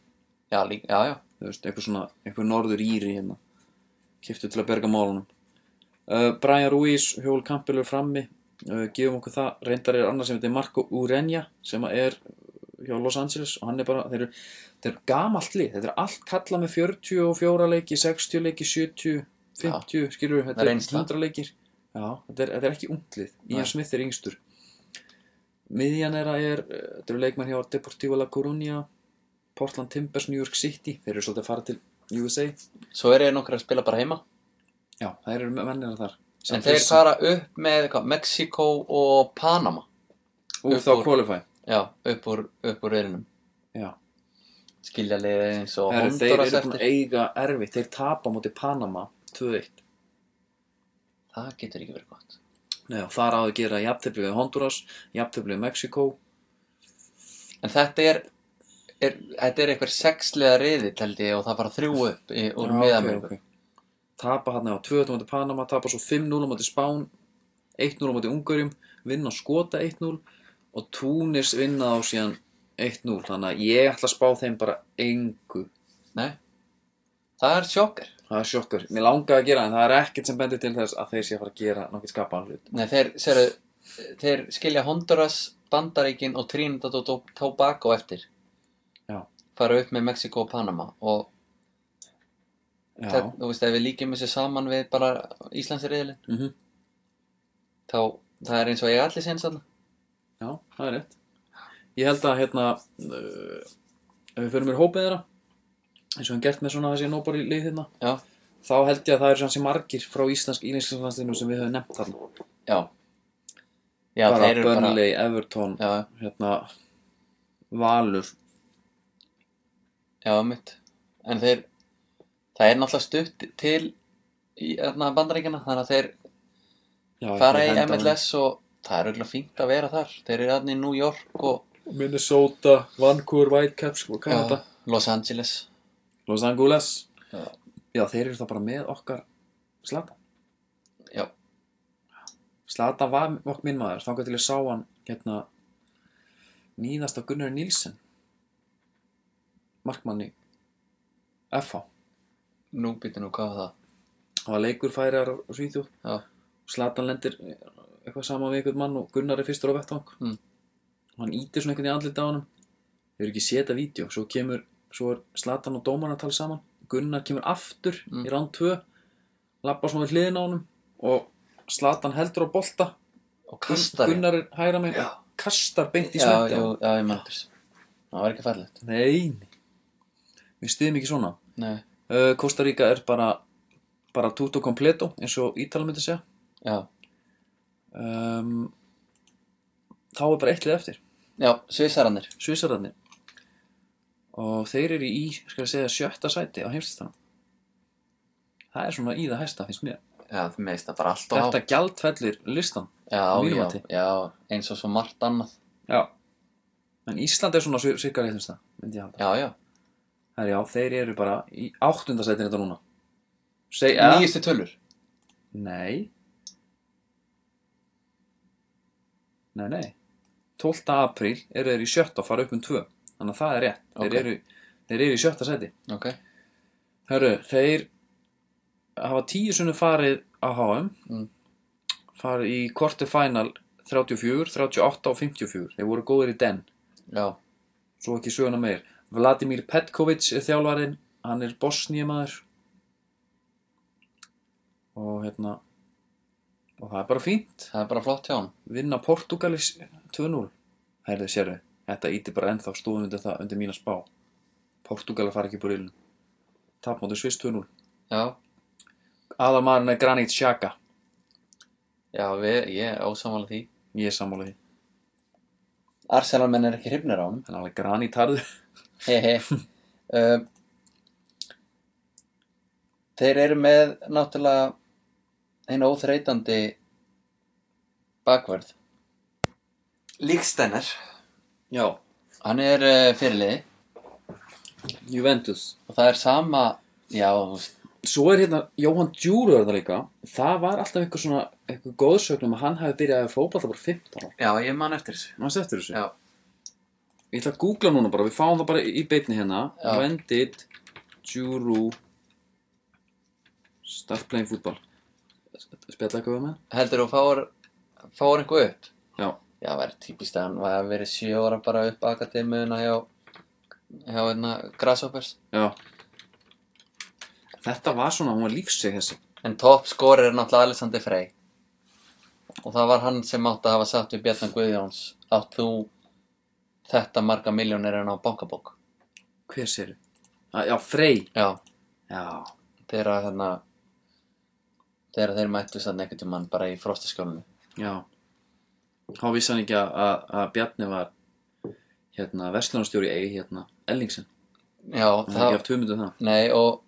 Já, líka, já, já, þú veist, einhver svona, einhver norður íri hérna. Kiptu til að berga málunum. Uh, Brian Ruiz, Hjól Campbell er frammi. Uh, gefum okkur það, reyndar er annars sem er Marco Urenja sem er hjá Los Angeles og hann er bara, þeir eru þeir eru gamalt lið, þetta er allt kallað með 44 leiki, 60 leiki 70, 50, skilur við þetta er er reynsla. 100 leikir. Já, þetta er, þetta er ekki unglið, Ian. Smith er yngstur. Miðjan er þetta eru leikmenn hjá Deportivo La Coruña Portland Timbers, New York City. Þeir eru svolítið að fara til USA svo eru þeir nokkur að spila bara heima. Já, það eru mennina þar. En þeir fara upp með Mexiko og Panama. Úr upp þá úr- qualify. Já, upp úr, upp úr reyðinum já. skilja liðið eins og Heru, þeir Honduras eru búin eftir. að eiga erfitt. Þeir tapa á móti Panama 2-1 það getur ekki verið gott. Nei, og þar áður gera jafntefli við Honduras jafntefli við Mexiko en þetta er, er þetta er eitthvað sexlega riðill held ég og það fara þrjú upp í, úr Já, miðameríku. ok, ok. tapa hann á 2-1 á móti Panama tapa svo 5-0 á móti Spán 1-0 á móti Ungarjum vinna og skota 1-0 og Túnis vinna á síðan 1-0 þannig að ég ætla að spá þeim bara engu. Nei, það er sjokker það er sjokkur, mér langaði að gera en það er ekkert sem bendir til þess að þeir sé að fara að gera nokkið skapaðan hlut. Nei, þeir, séru, þeir skilja Honduras, Bandaríkin og Trinidad og Tob- Tobago eftir. Fara upp með Mexiko og Panama og þetta, þú veist, ef við líkjum þessu saman við bara Íslandsriðilin mm þá það er eins og ég allir séns þarna. Já, það er rétt. Ég held að hérna uh, ef við fyrir mér hópið þeirra eins og hann gert með svona þessi nóbari lið hérna já, þá held ég að það eru svona margir frá íslensk ílenslandsliðinu sem við höfum nefnt þarna. Já. Já, bara þeir eru bara Burnley, Everton já, hérna Valur já, mitt en þeir, það er náttúrulega stutt til í hérna, bandaríkjana þannig að þeir já, fara í. MLS og það er auðvitað fínt að vera þar. Þeir eru þarna í New York og Minnesota, Vancouver, Whitecaps og Canada, Los Angeles. Los Angeles. Já. já, þeir eru þá bara með okkar Slatan já, Slatan var okkur minn maður þá til ég sá hann hérna nýðast af Gunnar Nílsen markmanni FH nú býtur nú hvað var það? Það var leikur færiðar á Svíþjóð. Já, Slatan lendir eitthvað saman við einhvern mann og Gunnar er fyrstur á vettvang. Mm. og hann ítir svona einhvern í andlita á honum. Þau eru ekki þetta vídeo svo kemur, svo er Slatan og Dóman að tala saman. Gunnar kemur aftur Mm. í ránd 2 lappa svona við hliðina á honum og Slatan heldur á bolta. Og kastar. Gunnar er hægra og kastar beint í smetti hann það var ekki færlegt nei, nei. Við stiðum ekki svona. Uh, Costa Rica er bara bara tutto completo eins og Ítala myndi segja. Já, um, þá er bara eitt lið eftir. Já, svisarannir Svísararnir og þeir eru í, skal ég segja, sjötta sæti á heimslistanum. Það er svona í það hæsta, finnst mér. Já, það meðist það bara allt og þetta gjaldfellir listan já, já, já, eins og svo margt annað. Já. En Ísland er svona sirka reyðumsta myndi ég halda. Já, já, Herri, já, þeir eru bara í áttundasætin þetta núna. Seg, eða, nýjustu tölur? Nei. Nei, nei. 12. apríl eru þeir í sjötta og fara upp um tvö. Þannig að það er rétt. Ok. þeir, eru, þeir eru í sjötta sæti. Ok, Hörru, þeir hafa tíu sunni farið á HM Mm. farið í quarter final 34, 38 og 54 þeir voru góðir í den. Já, svo ekki söguna meir Vladimir Petkovic er þjálfarinn hann er bosníumaður. Og hérna og það er bara fínt. Það er bara flott hjá hann vinna Portugalis 2-0 Herðu, sérðu, þetta íti bara ennþá stóðum undir það, undir mína spá. Portugal fara ekki búr illu Tap móti Sviss 2-0 já, Aðalmaðurinn er Granit Xhaka. Já við, ég er ósamála því. Ég er sammála því, Arsenal menn er ekki hrifnir á hann hann er alveg Granit harður Hehe. um, þeir eru með náttúrulega einu óþreytandi bakvörð. Líkstenner Já, hann er uh, fyrirliði. Juventus. Og það er sama já, þú veist, Svo er hérna Jóhann Djúru það líka. Það var alltaf eitthvað svona eitthvað góðsögnum að hann hafi byrjað að fótballa bara 15 ára. Já, ég man eftir þessu. Mann eftir þessu? Já, Ég ætla að googla núna bara, við fáum það bara í beinni hérna. Já. When did Djúru start playing football. Spjalla eitthvað það? heldur þú fáir fáir einhver upp? Já, já, það er típist að hann var að verið sjö ára bara upp akademiuna hjá hjá hérna Grasshoppers. Já Þetta var svona, hún var lífsig þessi. En top scorer er náttúrulega Alexander Frey. Og það var hann sem átti að hafa sagt við Bjarnar Guðjóns átt þú þetta marga miljónir en á bankabók? Hver sér? Já, Frey. Já, Já, þegar hérna þegar þeir mættu sann einhvern tímann bara í frostaskjólinu. Já. Þá vissi hann ekki að, að, að Bjarni var hérna, verslunarstjóri í hérna, Ellingsen. Já, Það er ekki það, haft hugmyndu það. Nei og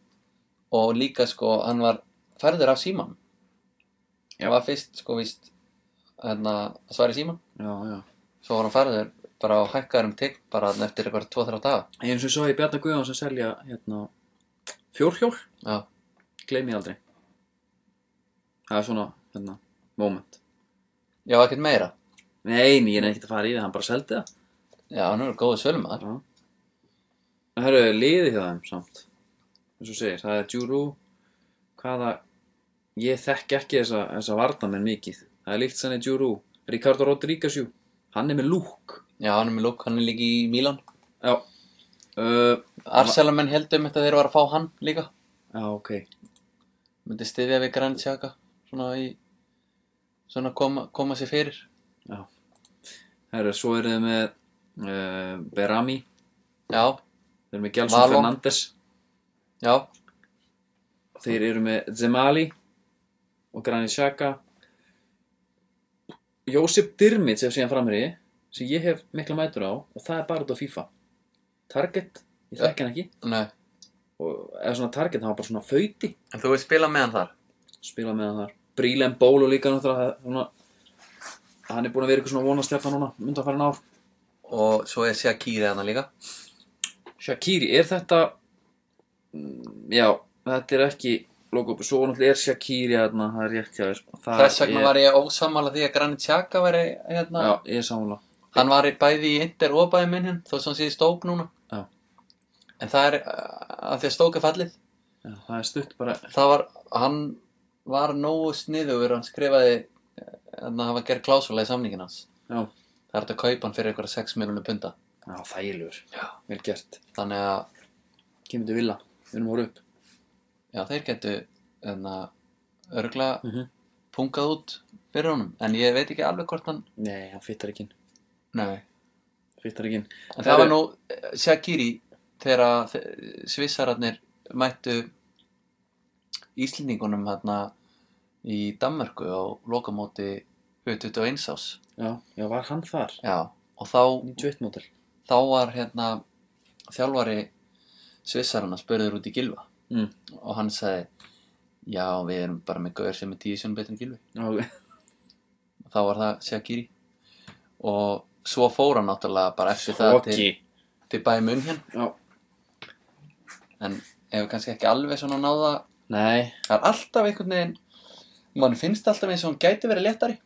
og líka sko, hann var færður af síman Já. Það var fyrst sko víst hérna, svari síman Já, já. Svo var hann færður bara á hækkaður um tigg bara þarna eftir eitthvað 2-3 daga. Eins og svo ég Bjarni Guðjón sem selja hérna, fjórhjól, Já, gleymi ég aldrei. Það er svona, hérna, moment. Já ekkert meira. Nei, nei, ég er ekkert að fara í það, hann bara seldi það. Já, hann er góðu sölumæður Já. Eru liði hjá þeim samt eins og segir, það er Djúrú hvaða ég þekki ekki þessa, þessa varnamenn mikið. Það er líkt sannig Djúrú Ricardo Rodríguez jú, hann er með lúk. Já, hann er með lúk, hann er líka í Mílan já. Uh, Arselamenn heldum þetta þeir var að fá hann líka. Já, ok. Myndi styðja við Granit Xhaka svona í svona koma, koma sér fyrir. Það eru, svo eru þið með uh, Berami. Já, þeir eru með Gelson Való. Fernandes já, þeir eru með Zemali og Granit Xhaka. Jósef Dirmit sem síðan framherji sem ég hef mikla mætur á og það er bara út á FIFA. Target, ég þekki hann ekki. Nei. Og eða svona Target, hann var bara svona fauti. En þú vil spila með hann þar? spila með hann þar. Brílen Bólu líka náttúrulega það hann er búin að vera eitthvað svona vonastjarnan núna mynda að fara ár. Og svo er Shaqiri hann líka. Shakiri, er þetta já, þetta er ekki logo, svo náttúrulega er Shakiri hérna, það er rétt hjá þér. Þess vegna var ég ósamála því að Granit Xhaka væri hérna já, ég er sammála. Hann var bæði í Inter og bæði minn þó sem hann sé í stók núna. Já. En það er uh, að því að stók er fallið. Já, það er stutt bara Það var, hann var nógu sniðugur hann skrifaði að hafa gerð klásula í samningin hans. Já, Það er hægt að kaupa hann fyrir eitthvað 6 miljonir punta. Já þægilegur. Já. vel gert, Þannig að kemur til villa við erum að hóra upp. Já, þeir getu enna örglega mm -hmm. pungað út fyrir honum en ég veit ekki alveg hvort hann nei, hann fittar ekki Nei. fittar ekki en það var nú eh, Shaqiri þegar svissararnir mættu Íslendingunum hérna í Danmörku á lokamóti 21 ás já, já, var hann þar? Já, og þá, 91 mótel þá var hérna þjálfari svissarana spurður út í Gilva mm. og hann sagði já, við erum bara með gaur sem er tíu sem betur en Gilvi já, ok. þá var það Shaqiri og svo fór hann náttúrulega bara eftir það til, Okki til bæði munn já, en ef kannski ekki alveg svona náða nei, það er alltaf einhvern veginn mann finnst alltaf eins og hann gæti verið léttari.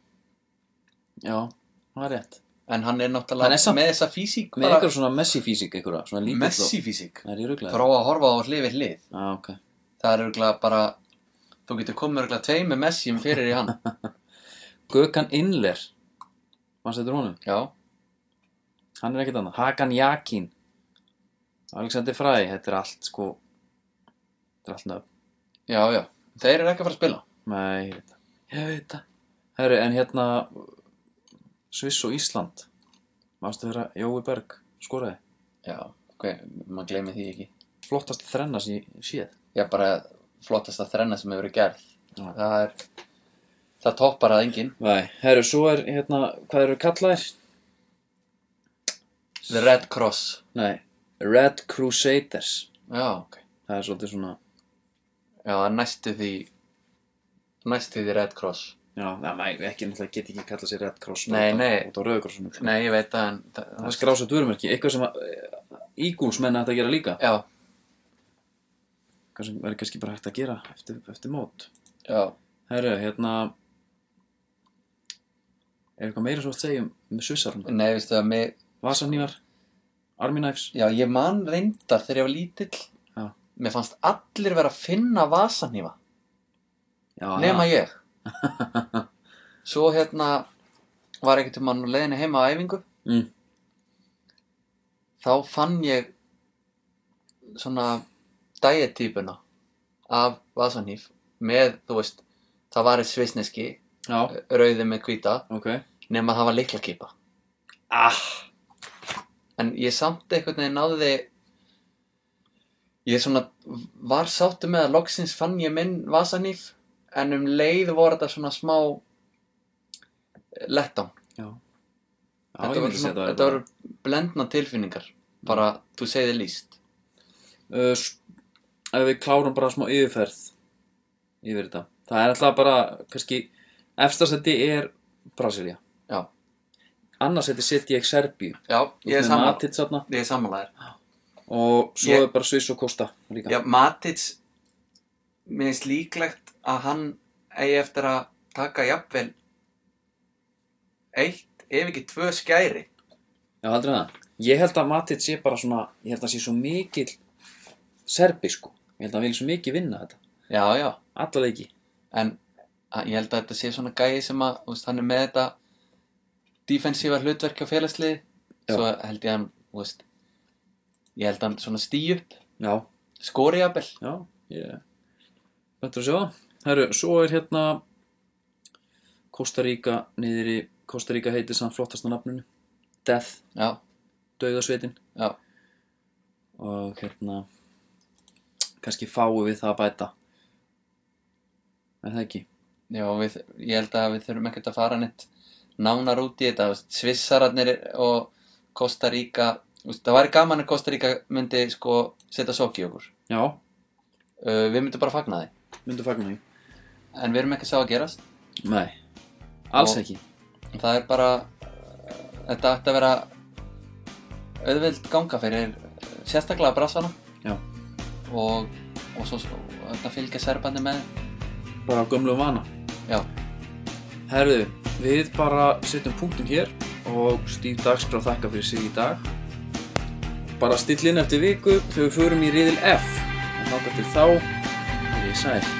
Já, það er rétt en hann er Hann náttúrulega er samt- með þessa físík með eitthvað svona Messi-físík einhverja, svona lítill og- Messi físík Það er ég rugglega prófa að horfa á hlið við hlið. Já, ok. Það er örgulega bara þú getur komið örgulega tvei með Messi fyrir í hann. Gökhan Inler Hvað setur honum? já, Hann er ekkert annað. Hakan Jakin Alexander Fræ Þetta er allt sko Þetta er allt nöfn. Já, já. Þeir eru ekki að fara að spila. Nei, ég veit það. Ég veit það. Herru, en hérna Sviss og Ísland. Mástu þeirra Jói Berg skoraði? Já, hver, maður gleymi því ekki. Flottast þrenna sem ég séð. Já, bara flottasta þrenna sem hefur verið gerð. Já. Það er Það toppar að enginn. Nei, herru, svo er hérna Hvað eru kallaðir? The Red Cross. Nei, Red Crusaders. Já, ok. Það er svolítið svona Já, það er næstu því Næstu því Red Cross Já, það næ, ekki náttúrulega get ekki kallað sér Red Cross Nei, út á- nei. Út á Rauðkrossunum sko. Nei, ég veit en það, Það er skrásað vörumerki Eitthvað sem að Ígúls menna þetta að gera líka Já, Eitthvað sem verður kannski bara hægt að gera eftir, eftir mót já Herru, hérna Er eitthvað meira svo að segja um, um Svissarna? Nei, veistu það, mig Vasanývar Army Knives Já, ég man reyndar þegar ég var lítill Já. Mér fannst allir vera að finna vasanýfa Já, Nema það. ég Svo hérna Var ekkert um hann leiðinni heima á æfingu. Mm. Þá fann ég Svona Diet-típuna Af vasanýf Með, þú veist Það var svisneski Já, Rauði með hvíta ok. Nema það var liklakipa Ah, En ég samt einhvern veginn náði Ég svona var sáttu með að loksins fann ég minn vasanýf en um leið voru þetta svona smá letdown. já Já, Þetta voru, svona, þetta voru blendna tilfinningar. Bara, þú segði líst. uh, s- Ef við klárum bara smá yfirferð Yfir þetta Það er alltaf bara, kannski Efstasetti er Brasilia Já, Annarsetti setji ég Serbíu já ég er er sammálaðir. Og svo Ég- er bara Sviss og Kosta líka Já, Matic, mér finnst líklegt að hann eigi eftir að taka jafnvel eitt, ef ekki tvö skæri. Já, heldur það. Ég held að Matic sé bara svona Ég held að sé svo mikill Serbi sko. Ég held að hann vil svo mikið vinna þetta. Já, já. Alla leiki. En að, ég held að þetta sé svona gæi sem að þú veist, hann er með þetta defensífa hlutverk á félagslið. Svo held ég að hann þú veist, ég held að hann svona stí upp. Já, skori jafnvel. Já, ég Þetta að sjá það Herru, svo er hérna Kosta Ríka niður í Kosta Ríka heitir samt flottasta nafninu. Death, já, Dauðasveitin já, og hérna kannski fáum við það að bæta. En það ekki? Já við, ég held að við þurfum ekkert að fara neitt nánar út í þetta. Svissararnir og Costa Rica veist, það væri gaman að Costa Rica myndi sko setja sokk í okkur. Já, uh, við myndum bara fagna því. Myndu fagna því en við erum ekki að sá að gerast. Nei, alls Og- ekki. það er bara þetta ætti að vera auðvild ganga fyrir sérstaklega brassana. Já, og, og svo svo- þetta fylgja serbandi með. Bara gömlu vana. Já, Herðu, við bara setjum punktum hér og Stíf Dagskrá þakka fyrir sig í dag. Bara stillinn eftir viku þegar við förum í riðil F. Og þáka til þá er ég sæl